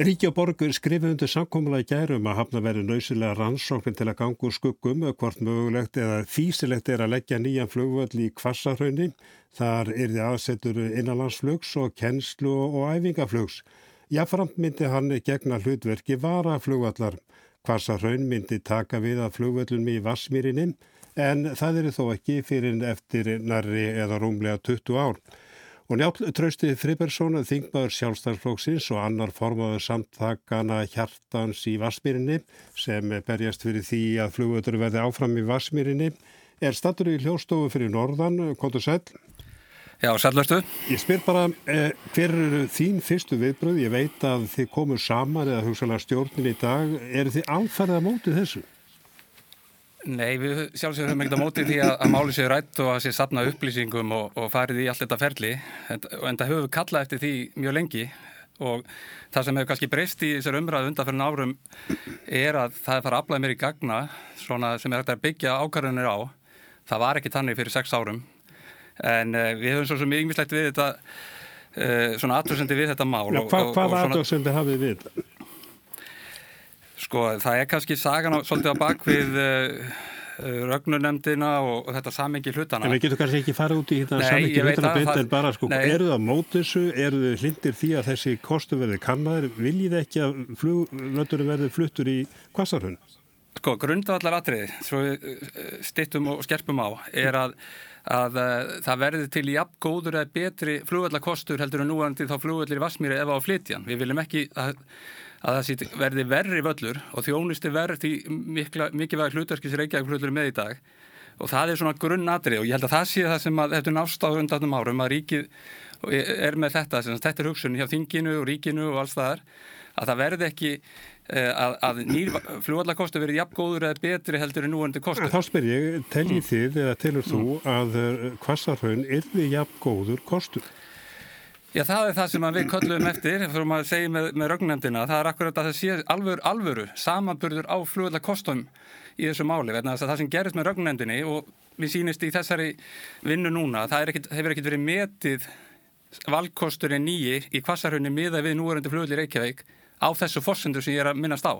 Ríkja borgur skrifið undir samkómulega gærum að hafna verið nöysilega rannsókn til að ganga úr skuggum hvort mögulegt eða físilegt er að leggja nýjan flugvöld í kvassarhaunni. Þar er þið aðsetur innanlandsflugs og kennslu og æfingaflugs. Jáframt myndi hann gegna hlutverki varaflugvallar. Kvassarhaun myndi taka við að flugvöldunum í Vassmýrinni en það eru þó ekki fyrir eftir nærri eða rúmlega 20 ár. Og njálf trausti Fribergsson, þingmaður sjálfstæðsflóksins og annar formaður samtakana hjartans í Vassmýrinni sem berjast fyrir því að flugvöldur verði áfram í Vassmýrinni, er stattur í hljóstofu fyrir Norðan, kontur sæl. Já, sælverstu. Ég spyr bara, eh, hver eru þín fyrstu viðbröð? Ég veit að þið komur saman eða hugsalega stjórnin í dag. Er þið alferðið á mótið þessu? Nei, við sjálfsögum höfum ekkert á móti því að, að máli séu rætt og að sé sapna upplýsingum og, og farið í allt þetta ferli. En, en það höfum við kallað eftir því mjög lengi og það sem hefur kannski breyst í þessar umræðu undan fyrir nárum er að það er farið að aflæða mér í gagna svona sem er hægt að byggja ákvarðunir á. Það var ekki tannig fyrir sex árum. En uh, við höfum svo mjög yngislegt við þetta uh, svona aðtöðsendi við þetta mál Já, hva, Hvað aðtöðsendi hafið við? Sko það er kannski sagan á, svolítið á bakvið uh, rögnunemdina og, og þetta samengi hlutana. En við getum kannski ekki fara út í þetta samengi hlutana beint en bara sko, nei. eru það mót þessu, eru þau hlindir því að þessi kostu verði kannaður, viljið ekki að flugvöldurum verði fluttur í kvassarhund? Sko grundvallar atriði, svo stittum og skerpum á, er að að uh, það verði til jafn góður eða betri flugvallarkostur heldur en núandi þá flugvallir í Vassmýri ef á flytjan. Við viljum ekki að að það verði verri völlur og þjónusti verði mikið vega hlutverkis Reykjavík hlutur með í dag og það er svona grunnatrið og ég held að það sé það sem að þetta er á undanum árum að ríkið er með þetta, þetta er hugsun hjá þinginu og ríkinu og alls það er að það verði ekki eh, að, að nýr fljóðallakostu verið jafngóður eða betri heldur en núandi kostu. Þá spyr ég, teljið þið eða telur þú mm. að kvassarhaun er við jafngóður kostu? Já, það er það sem við köllum eftir, fyrir að segja með, með rögnemdina, það er akkurat að það sé alvöru, alvöru samanburður á flugvöldakostum í þessu máli, verðan að það sem gerist með rögnemdini og við sínist í þessari vinnu núna, það ekkit, hefur ekkert verið metið valkosturinn nýji í kvassarhunni miða við núverandi flugvöldi Reykjavík á þessu fórsendur sem ég er að minnast á.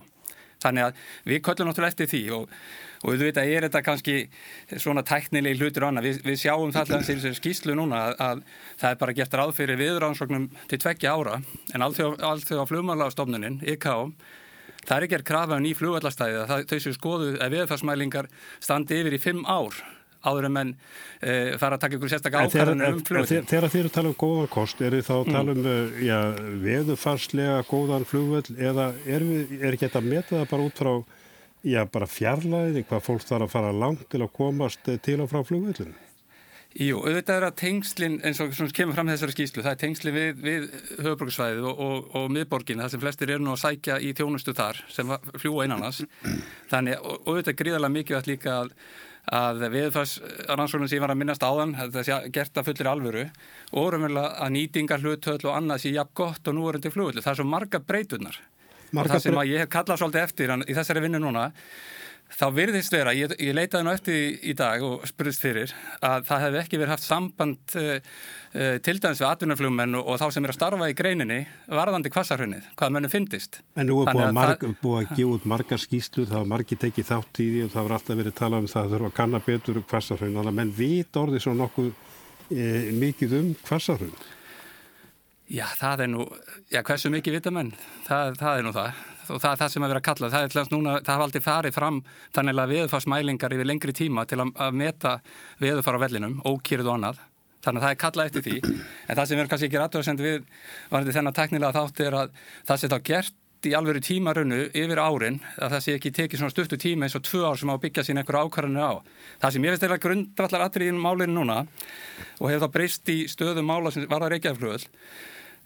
Þannig að við köllum náttúrulega eftir því og, og við veitum að er þetta kannski svona tæknilegi hlutur og annað. Við, við sjáum það alltaf sem skýslu núna að, að það er bara gert ráð fyrir viðráðansóknum til tveggja ára en allt þau á flugmálastofnunin, IKO, það er ekki að krafa ný flugvallastæði að þau séu skoðu að viðfarsmælingar standi yfir í fimm ár áður en menn e, fara að taka ykkur sérstaklega ákvarðanir um flugvöld. Þegar þið eru að tala um góðan kost, eru þá að mm. tala um mm. já, veðufarslega góðan flugvöld eða er, er ekki þetta að meta það bara út frá já, bara fjarlæði, hvað fólk þarf að fara langt til að komast til og frá flugvöldinu? Jú, auðvitað er að tengslinn, eins og sem kemur fram þessari skýslu, það er tengslinn við, við höfuborgarsvæðið og, og, og miðborgin, það sem flestir eru nú að sækja í tjónustu þar sem fljúa innanast. Þannig, og auðvitað gríðarlega mikilvægt líka að að viðfarsrannsóknum sem ég var að minnast áðan þetta sé gert að fullir alvöru og raunverulega að nýtingar hlutöðl og annað sé jafn gott og nú er þetta flugvöldu. Það er svo marga breytunar marga og það sem ég hef kallað svolítið eftir í þessari vinnu núna þá virðist vera, ég, ég leitaði nú eftir í, dag og spurðist fyrir að það hefði ekki verið haft samband uh, uh, til dæmis við atvinnaflugmenn og, og þá sem er að starfa í greininni varðandi kvassarhunnið, hvað mönnum finnist En nú er búið að, marg, það, búið að gefa út margar skýslur, það var margi tekið þátt í því og það var alltaf verið að tala um það að þurfa að kanna betur um kvassarhunn, þannig að menn vit orðið svo nokkuð eh, mikið um kvassarhunn Já, það er nú, já, hversu mikið vita menn, það, það er nú það og það er það sem að vera að kalla. Það núna, það hafa aldrei farið fram þannig að veðufarsmælingar yfir lengri tíma til að, að meta veðufar á vellinum, ókýrið og annað. Þannig að það er kallað eftir því. En það sem er kannski ekki rættuðarsend við varandi þennan teknilega þátt er að það sé þá gert í alvegur tímarunnu yfir árin að það sé ekki tekið svona stuttu tíma eins og tvö ár sem á að byggja sín einhverja ákvarðinu á. Það sem ég veist er að grundvallar atriðin málinu núna og hefur þá breyst í stöðum mála sem var að reykjaflöðl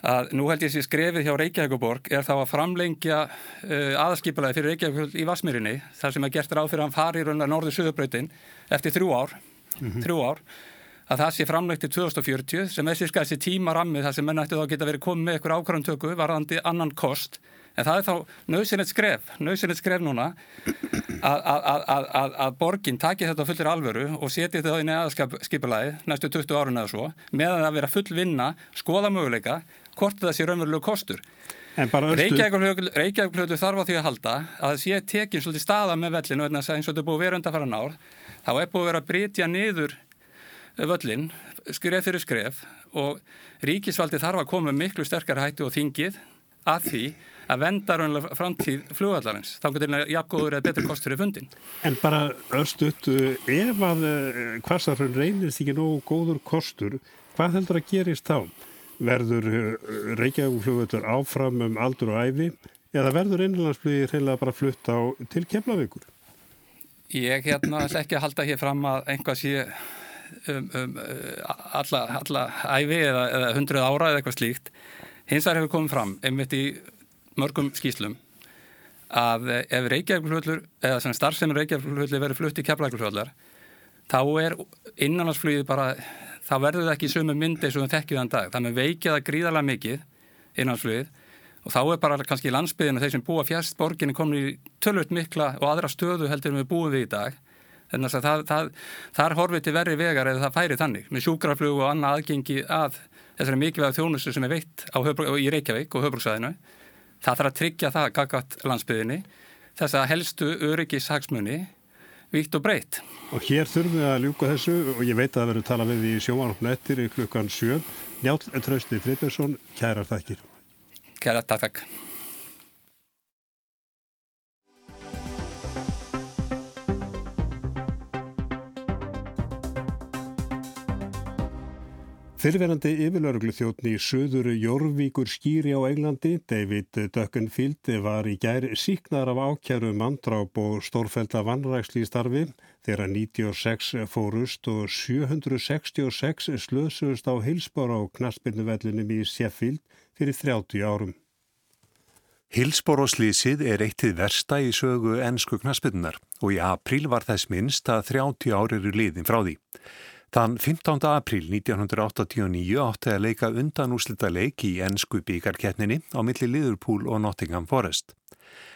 að nú held ég að skrefið hjá Reykjavíkuborg er þá að framlengja uh, aðskipulaði fyrir Reykjavík í Vasmýrinni þar sem er gert ráð fyrir að hann fari í raunlega norður-söðubröytin eftir þrjú ár, mm -hmm. þrjú ár að það sé framlengt til 2040 sem er sérska þessi tímarammi þar sem menn ætti þá geta verið komið með einhver ákvarðantöku varðandi annan kost en það er þá nöðsynlegt skref, nöðsynlegt skref núna að, að, að, að borginn taki þetta fullir alvöru og setja þetta í aðskipulaði næstu 20 árun eða svo með að vera full vinna, skoða möguleika hvort það sé raunverulegu kostur. Reykjavík þarf á því að halda að það sé tekinn svolítið staða með vellinu eins og þetta er búið verið undan fara nár þá er búið vera að brytja niður völlin skref fyrir skref og ríkisvaldi þarf að koma miklu sterkar hættu og þingið að því að venda raunlega framtíð flugvallarins þá getur það jafngóður eða betur kostur í fundin En bara östuðt ef að eh, reynist ekki nógu góður kostur hvað heldur að gerist þá? Verður eh, Reykjavík flugvöldur áfram um aldur og æfi eða verður innlandsflugir heila bara flutt á til kemlavíkur? Ég hérna ekki að halda hér fram að einhvað sé um, um, alla, alla æfi eða, eða hundruð ára eða eitthvað slíkt hins vegar hefur komið fram einmitt í mörgum skýslum að ef Reykjavík eða sem starfsefnir Reykjavík verður flutt í keflækulfljóðlar þá er innanlandsflugið bara þá verður það ekki í sömu myndi eins og það þekkið þann dag. Það með veikið að gríðarlega mikið innanlandsflugið og þá er bara kannski landsbyðinu þeir sem búa fjast borginni komin í tölvöld mikla og aðra stöðu heldur við búum við í dag. Þannig að það, það, þar horfið til verri vegar eða það færi þannig með sjúkraflug og annað aðgengi að þessari mikilvæg þjónustu sem er veitt á, í Reykjavík og höfbruksvæðinu Það þarf að tryggja það gagat landsbyðinni þess að helstu öryggishagsmunni víkt og breytt. Og hér þurfum við að ljúka þessu og ég veit að það verður tala við í sjómanopna ettir í klukkan 7. Njátt Trausti Friðbjörnsson, kærar þakkir. Kærar takk. Fyrverandi yfirlauruglu þjóttni í söðuru Jórvíkur skýri á Englandi, David Duckenfield, var í gær síknar af ákjæru mandráp og stórfælda vannræksli í starfi þegar 96 fórust og 766 slösust á heilsbára á knastbyrnuvellinum í Sheffield fyrir 30 árum. Hilsbóróslýsið er eittið versta í sögu ennsku knastbyrnunar og í april var þess minnst að 30 ári eru liðin frá því. Þann 15. april 1989 átti að leika undanúslita leik í ennsku bíkarkettninni á milli Liverpool og Nottingham Forest.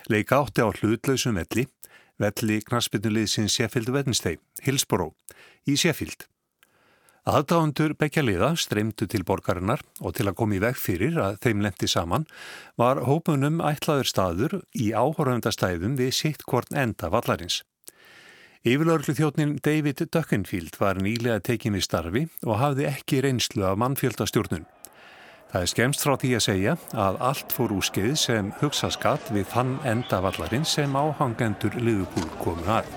Leika átti á hlutlausum velli, velli knarspinnuliðsins Sheffield Wednesday, Hillsborough, í Sheffield. Aðdáðundur bekja liða streymdu til borgarinnar og til að koma í veg fyrir að þeim lendi saman var hópunum ætlaður staður í áhorfandastæðum við sitt hvort enda vallarins. Yfirlörglu þjóttnin David Duckenfield var nýlega tekinni starfi og hafði ekki reynslu af mannfjöldastjórnun. Það er skemst frá því að segja að allt fór úr skeið sem hugsa skatt við þann endavallarinn sem áhangendur liðupúl komu að.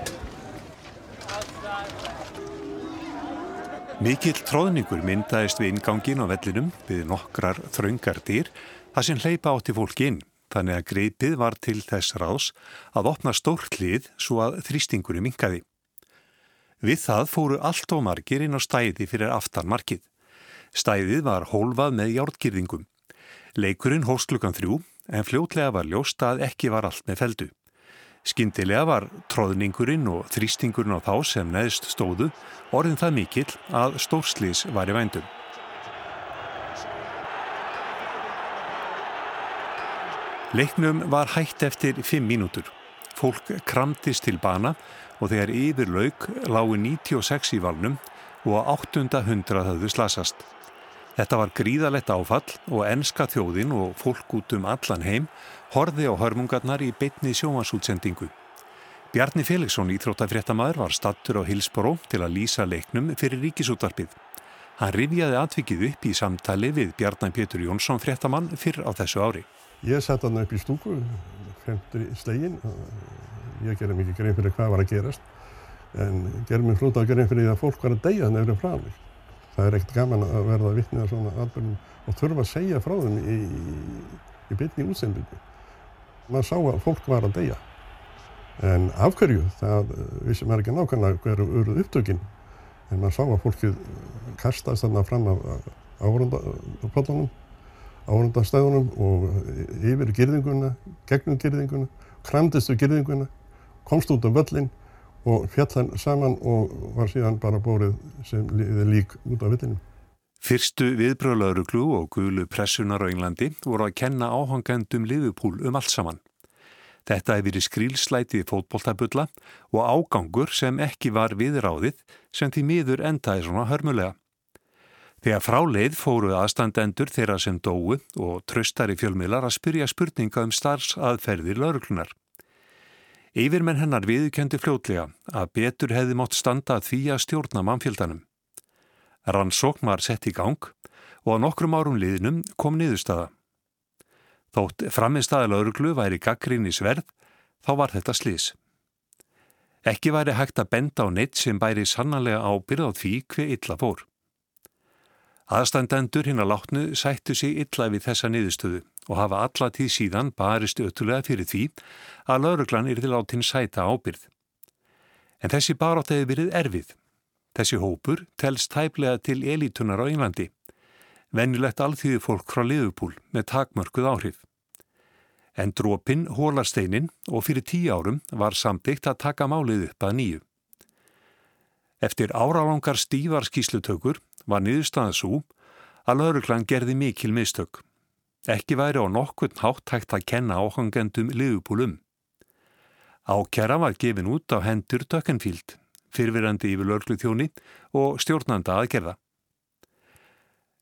Mikill tróðningur myndaðist við ingangin á vellinum við nokkrar þraungar dýr að sem hleypa átti fólki inn þannig að greipið var til þess ráðs að opna stórt lið svo að þrýstingunum minkaði. Við það fóru allt og margir inn á stæði fyrir aftanmarkið. Stæðið var hólfað með hjártgirðingum. Leikurinn hóst klukkan þrjú en fljótlega var ljóst að ekki var allt með feldu. Skindilega var tróðningurinn og þrýstingurinn á þá sem neðst stóðu orðin það mikill að stórslis var í vændum. Leiknum var hægt eftir 5 mínútur. Fólk kramtist til bana og þegar yfir lauk lágu 96 í valnum og á 800 höfðu slasast. Þetta var gríðalett áfall og enska þjóðin og fólk út um allan heim horfi á hörmungarnar í beitni sjómasútsendingu. Bjarni Felixson, íþróttafréttamaður, var stattur á Hilsboró til að lýsa leiknum fyrir ríkisúttarpið. Hann rifjaði atvikið upp í samtali við Bjarni Pétur Jónsson fréttamann fyrr á þessu ári. Ég satt hann upp í stúku, fremtur í slegin. Ég gerði mikið grein fyrir hvað var að gerast. En gerði mér flóta að grein fyrir því að fólk var að deyja nefnir frá mig. Það er ekkert gaman að verða að vittna svona alveg og þurfa að segja frá þeim í, í bytni útsendingu. Man sá að fólk var að deyja. En afhverju, það vissi maður ekki nákvæmlega hverju öruð upptökinn. En maður sá að fólkið kastast þarna fram af áhörndapallanum áhundastæðunum og yfir girðinguna, gegnum girðinguna, kramdistu girðinguna, komst út á völlin og fjallan saman og var síðan bara bórið sem lík út á völlinu. Fyrstu viðbröðlauruglu og gulu pressunar á Englandi voru að kenna áhangandum liðupúl um allt saman. Þetta hefði verið skrílslætið fótbolltabulla og ágangur sem ekki var viðráðið sem því miður endaði svona hörmulega. Þegar fráleið fóru aðstandendur þeirra sem dói og tröstari fjölmiðlar að spyrja spurninga um starfsaðferðir lauruklunar. Yfirmenn hennar viðkendi fljótlega að betur hefði mótt standa því að stjórna mannfjöldanum. Rannsókn var sett í gang og á nokkrum árum liðnum kom niðurstaða. Þótt framistæði lauruklu væri gaggrín í sverð, þá var þetta slís. Ekki væri hægt að benda á neitt sem bæri sannanlega á byrða á því hver illa fór. Aðstandendur hinn að látnu sættu sig illa við þessa niðurstöðu og hafa alla tíð síðan barist öttulega fyrir því að lauruglan er til átinn sæta ábyrð. En þessi barátt hefur verið erfið. Þessi hópur telst tæplega til elítunar á Englandi. Vennilegt alþýði fólk frá liðupúl með takmörkuð áhrif. En drópin hólarsteinin og fyrir tíu árum var samtikt að taka málið upp að nýju. Eftir áralangar stívar skýslutökur var niðurstaðan svo að lauruglan gerði mikil mistök. Ekki væri á nokkvöld hátt hægt að kenna áhangendum liðupúlum. Ákjara var gefin út á hendur Dökkenfíld, fyrfirandi yfir lauruglu þjóni og stjórnanda aðgerða.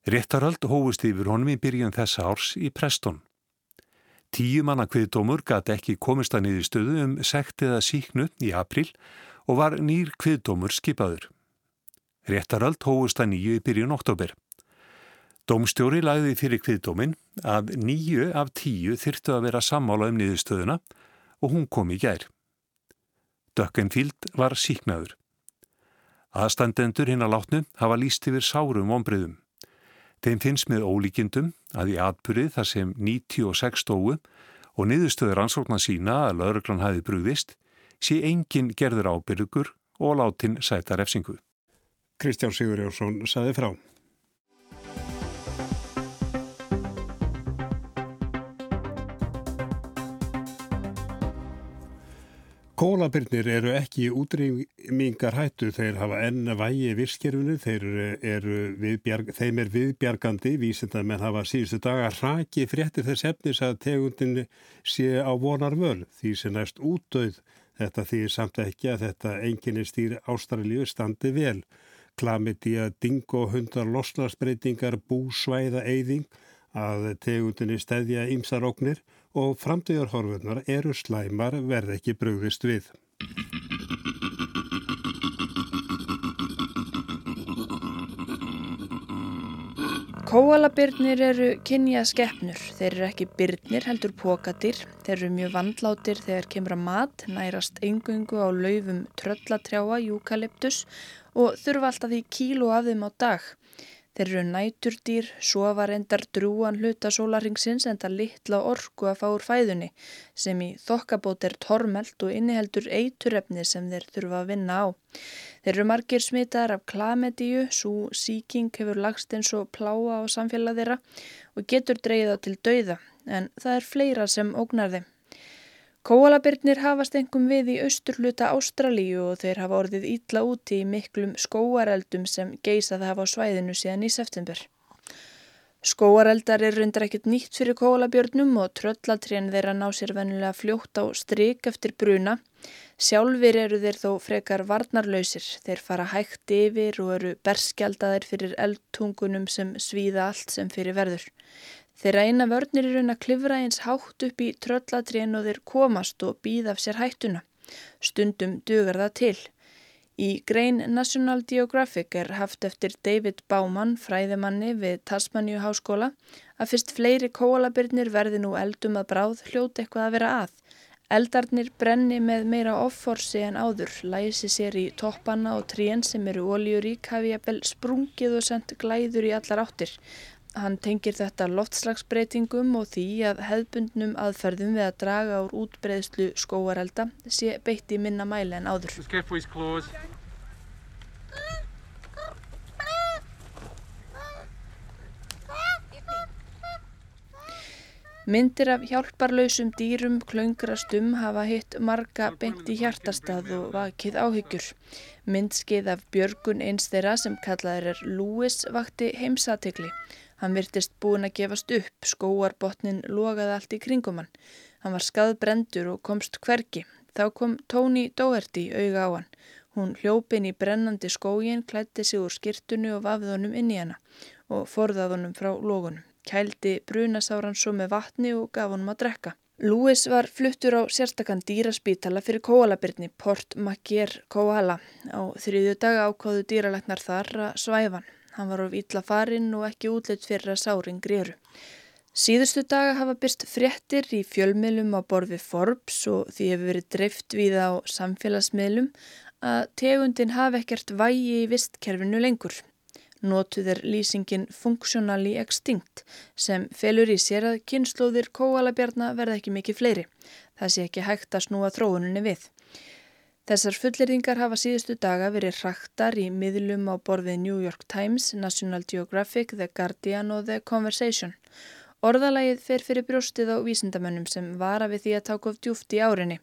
Réttarhald hófust yfir honum í byrjun þessa árs í Preston. Tíu manna kviðdómur gæti ekki komist að niður stöðu um sekt eða síknu í april og var nýr kviðdómur skipaður. Réttaröld hóðust að nýju í byrjun oktober. Dómstjóri lagði fyrir kviðdómin að nýju af tíu þyrtu að vera sammála um niðurstöðuna og hún kom í gær. Dökkenfíld var síknaður. Aðstandendur hinn að látnu hafa líst yfir sárum ombriðum. Þeim finnst með ólíkindum að í atbyrið þar sem 96 stóu og niðurstöður ansóknar sína að lauruglan hafi brúðist sé engin gerður ábyrgur og látin sæta refsingu. Kristján Sigur Jónsson saði frá. Kólabirnir eru ekki útrýmingar hættu, þeir hafa enn vægi virkskerfinu, er þeim er viðbjargandi, vísind að menn hafa síðustu daga raki fréttir þess efnis að tegundin sé á vonar völ, því sem næst útdauð þetta því samt ekki að þetta enginni stýr ástralíu standi vel klamidía, dingohundar, loslasbreytingar, búsvæða, eyðing að tegundinni stæðja ímsaróknir og framtíðarhorfurnar eru slæmar verð ekki brugðist við. Kóalabirnir eru kynja skeppnur. Þeir eru ekki byrnir heldur pokatir. Þeir eru mjög vandlátir þegar kemur að mat, nærast engungu á laufum tröllatrjáa, júkaliptus og þurfa alltaf því kílu af þeim á dag. Þeir eru næturdýr, sofa reyndar drúan hluta sólaringsins en það litla orku að fá úr fæðunni sem í þokkabót er tormelt og inniheldur eiturrefni sem þeir þurfa að vinna á. Þeir eru margir smitaðar af klamedíu, svo síking hefur lagst eins og pláa á samfélag þeirra og getur dreyða til dauða en það er fleira sem ógnar þeim. Kóalabirnir hafast engum við í austurluta Ástralíu og þeir hafa orðið ítla úti í miklum skóareldum sem geysað hafa á svæðinu síðan í september. Skóareldar er reyndar ekkert nýtt fyrir kóalabjörnum og tröllatrén þeirra ná sér vennilega fljótt á stryk eftir bruna. Sjálfur eru þeir þó frekar varnarlausir. Þeir fara hægt yfir og eru berskjaldaðir fyrir eldtungunum sem svíða allt sem fyrir verður. Þeirra eina vörnir er raun að klifra eins hátt upp í tröllatrén og þeir komast og býða af sér hættuna. Stundum dugar það til. Í grein National Geographic er haft eftir David Baumann, fræðimanni við Tasmaníu háskóla, að fyrst fleiri kóalabirnir verði nú eldum að bráð hljóti eitthvað að vera að. Eldarnir brenni með meira offorsi en áður, læsi sér í toppana og trén sem eru ólíurík hafi jafnvel sprungið og sendt glæður í allar áttir. Hann tengir þetta loftslagsbreytingum og því að hefðbundnum aðferðum við að draga úr útbreyðslu skóarelda sé beitt í minna mæli en áður. Myndir af hjálparlausum dýrum klöngrastum hafa hitt marga beint í hjartastað og vakið áhyggjur. Myndskið af Björgun eins þeirra sem kallaður er Lúis vakti heimsatikli. Hann virtist búin að gefast upp, skóarbotnin logaði allt í kringum hann. Hann var skaðbrendur og komst hverki. Þá kom Tóni Dóherty auga á hann. Hún hljópin í brennandi skógin, klætti sig úr skirtunni og vafði honum inn í hana og forðað honum frá lógunum. Kældi brunasáran svo með vatni og gaf honum að drekka. Lewis var fluttur á sérstakann dýraspítala fyrir kóalabyrni Port Macquarie Koala. Á þriðju dag ákváðu dýralegnar þar að svæfan. Hann var of ítla farinn og ekki útleitt fyrir að sáring gríru. Síðustu daga hafa byrst fréttir í fjölmiðlum á borfi Forbes og því hefur verið dreift við á samfélagsmiðlum að tegundin hafi ekkert vægi í vistkerfinu lengur. Notuð er lýsingin funksjonali extinct sem felur í sér að kynnslóðir kóalabjarna verða ekki mikið fleiri. Það sé ekki hægt að snúa þróuninni við. Þessar fulleringar hafa síðustu daga verið hraktar í miðlum á borfið New York Times, National Geographic, The Guardian og The Conversation. Orðalagið fer fyrir brjóstið á vísindamönnum sem vara við því að taka of djúft í árinni.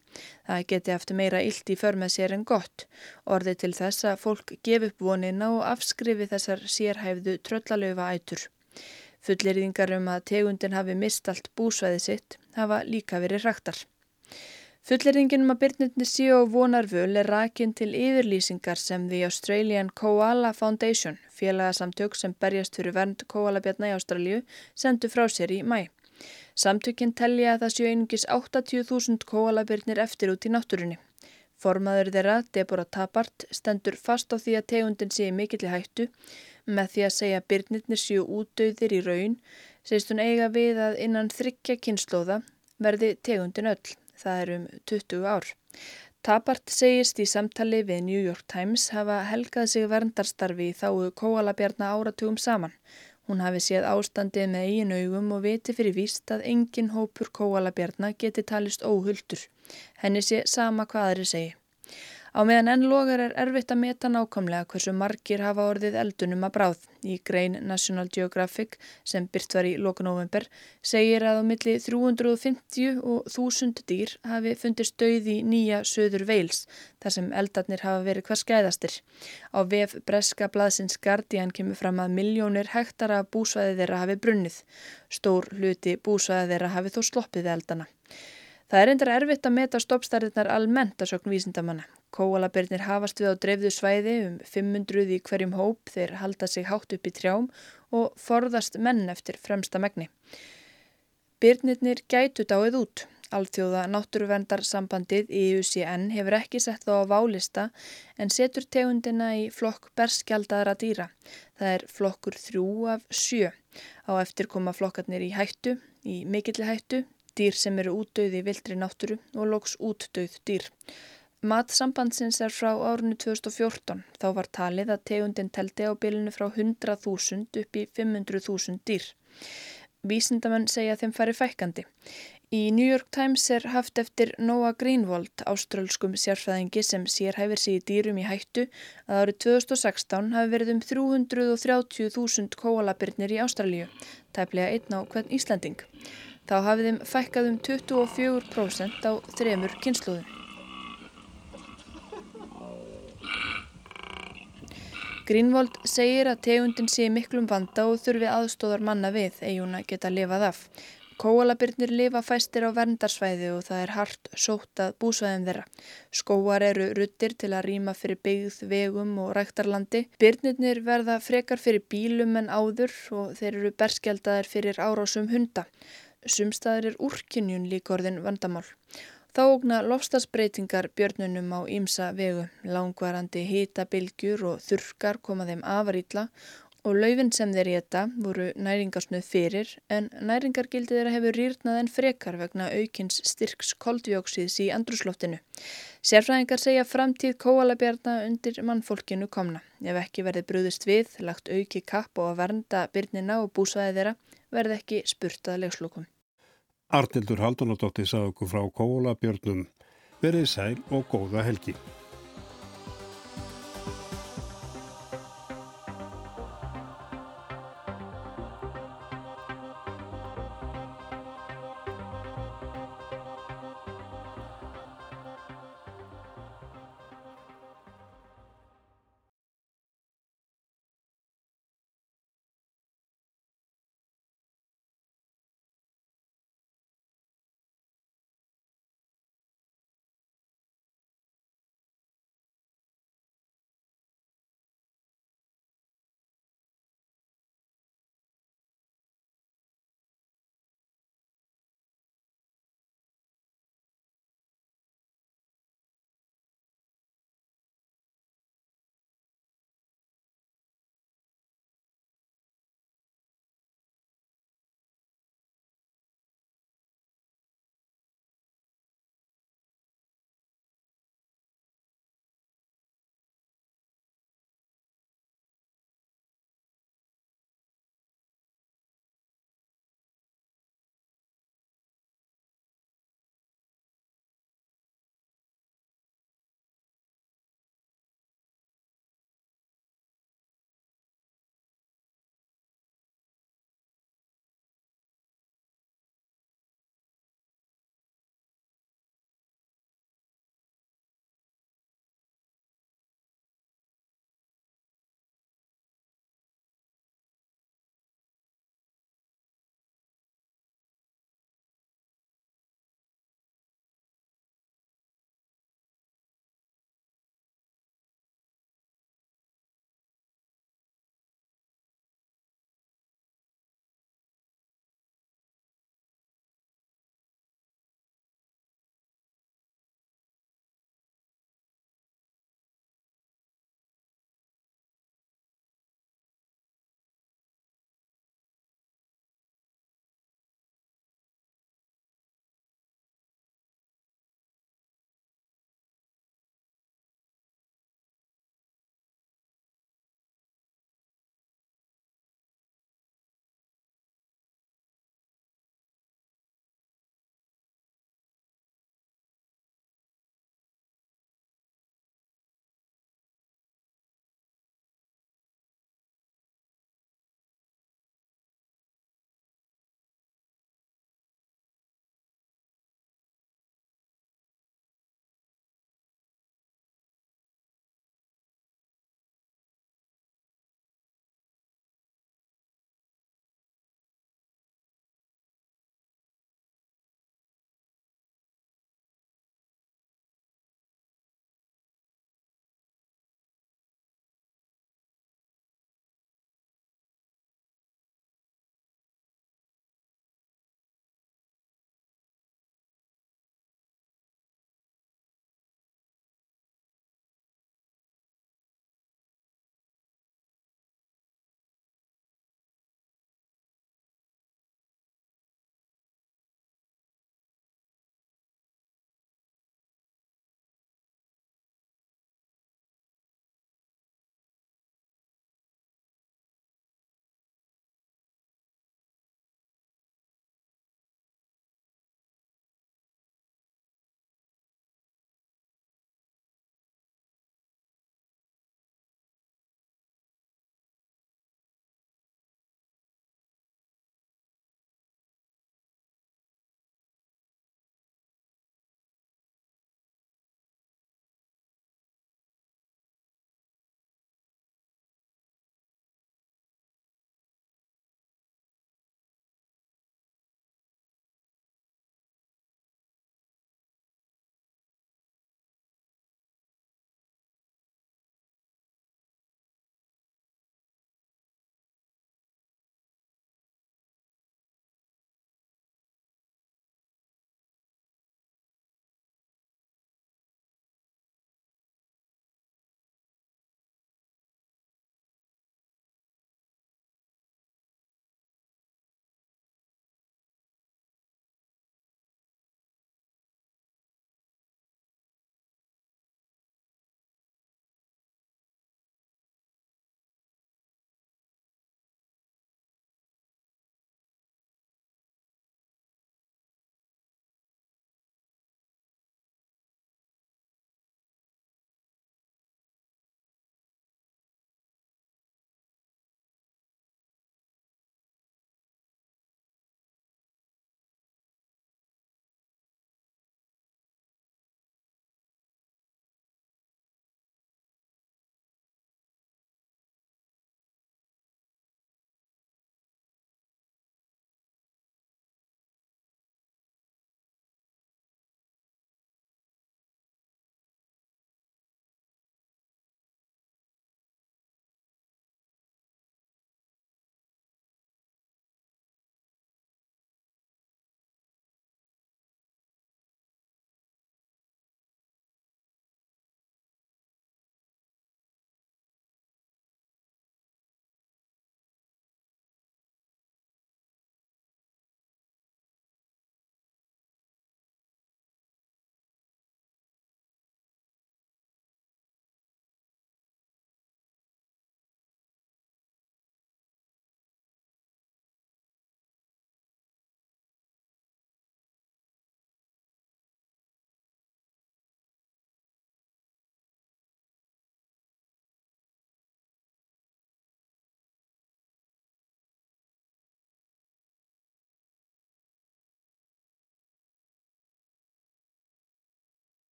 Það geti aftur meira illt í för með sér en gott. Orðið til þess að fólk gefi upp vonina og afskrifi þessar sérhæfðu tröllalöfa ætur. Fullirðingar um að tegundin hafi mist allt búsvæði sitt hafa líka verið hraktar. Fulleringinum um að byrnirni síu og vonarvöl er rakin til yfirlýsingar sem The Australian Koala Foundation, félagasamtök sem berjast fyrir vernd koalabjarna í Ástralju, sendu frá sér í mæ. Samtökinn tellja að það séu einungis 80.000 koalabjarnir eftir út í náttúrunni. Formaður þeirra, Deborah Tappart, stendur fast á því að tegundin sé mikilli hættu með því að segja byrnirnir séu útdauðir í raun, segist hún eiga við að innan þryggja kynnslóða verði tegundin öll það er um 20 ár. Tabart segist í samtali við New York Times hafa helgað sig verndarstarfi í þáu kóalabjarna áratugum saman. Hún hafi séð ástandið með eigin augum og viti fyrir víst að engin hópur kóalabjarna geti talist óhulltur. Henni sé sama hvað þeirri segi. Á meðan enn logar er erfitt að meta nákvæmlega hversu margir hafa orðið eldunum að bráð. Í grein National Geographic sem byrt var í lokunóvember segir að á milli 350 og 1000 dýr hafi fundist döið í nýja söður veils þar sem eldarnir hafa verið hvað skæðastir. Á vef Breska blaðsins Guardian kemur fram að miljónir hektara búsvæði þeirra hafi brunnið. Stór hluti búsvæði þeirra hafi þó sloppið eldana. Það er endur erfitt að meta stoppstæriðnar almennt að sögn vísindamanna. Kóalabirnir hafast við á dreifðu svæði um 500 í hverjum hóp þeir halda sig hátt upp í trjám og forðast menn eftir fremsta megni. Byrnirnir gætu dáið út. Alþjóða náttúruvendarsambandið IUCN hefur ekki sett þá á válista en setur tegundina í flokk berskjaldara dýra. Það er flokkur þrjú af sjö. Á eftir koma flokkarnir í hættu, í mikilli hættu, dýr sem eru útdauði í vildri náttúru og loks útdauð dýr. Matsambandsins er frá árunni 2014. Þá var talið að tegundin teldi á bilinu frá 100.000 upp í 500.000 dýr. Vísindamenn segja þeim fari fækandi. Í New York Times er haft eftir Noah Greenwald, áströlskum sérfræðingi sem sér hæfir sig í dýrum í hættu, að árið 2016 hafi verið um 330.000 kóalabirnir í Ástralíu, tæplega einn á hvern Íslanding. Þá hafið þeim fækkað um 24% á þremur kynsluðum. Grínvold segir að tegundin sé miklum vanda og þurfi aðstóðar manna við eiguna geta lifað af. Kóalabirnir lifa fæstir á verndarsvæði og það er hart sótt að búsvæðum þeirra. Skóar eru ruttir til að rýma fyrir byggð, vegum og ræktarlandi. Birnirnir verða frekar fyrir bílum en áður og þeir eru berskjaldaðir fyrir árásum hunda. Sumstaðir er úrkynjun líkorðin vandamál. Þá ógna lofstafsbreytingar björnunum á ímsa vegu, langvarandi hitabilgjur og þurkar koma þeim afarítla og laufin sem þeir geta voru næringarsnuð fyrir en næringargildið þeirra hefur rýrnað en frekar vegna aukins styrks koldjóksíðs í andrusloftinu. Sérfræðingar segja framtíð kóalabjarna undir mannfólkinu komna. Ef ekki verði brúðist við, lagt auki kapp og að vernda byrnina og búsvæði þeirra verði ekki spurtað legslokum. Arnildur Haldunadóttir sað okkur frá Kóla Björnum. Verið sæl og góða helgi.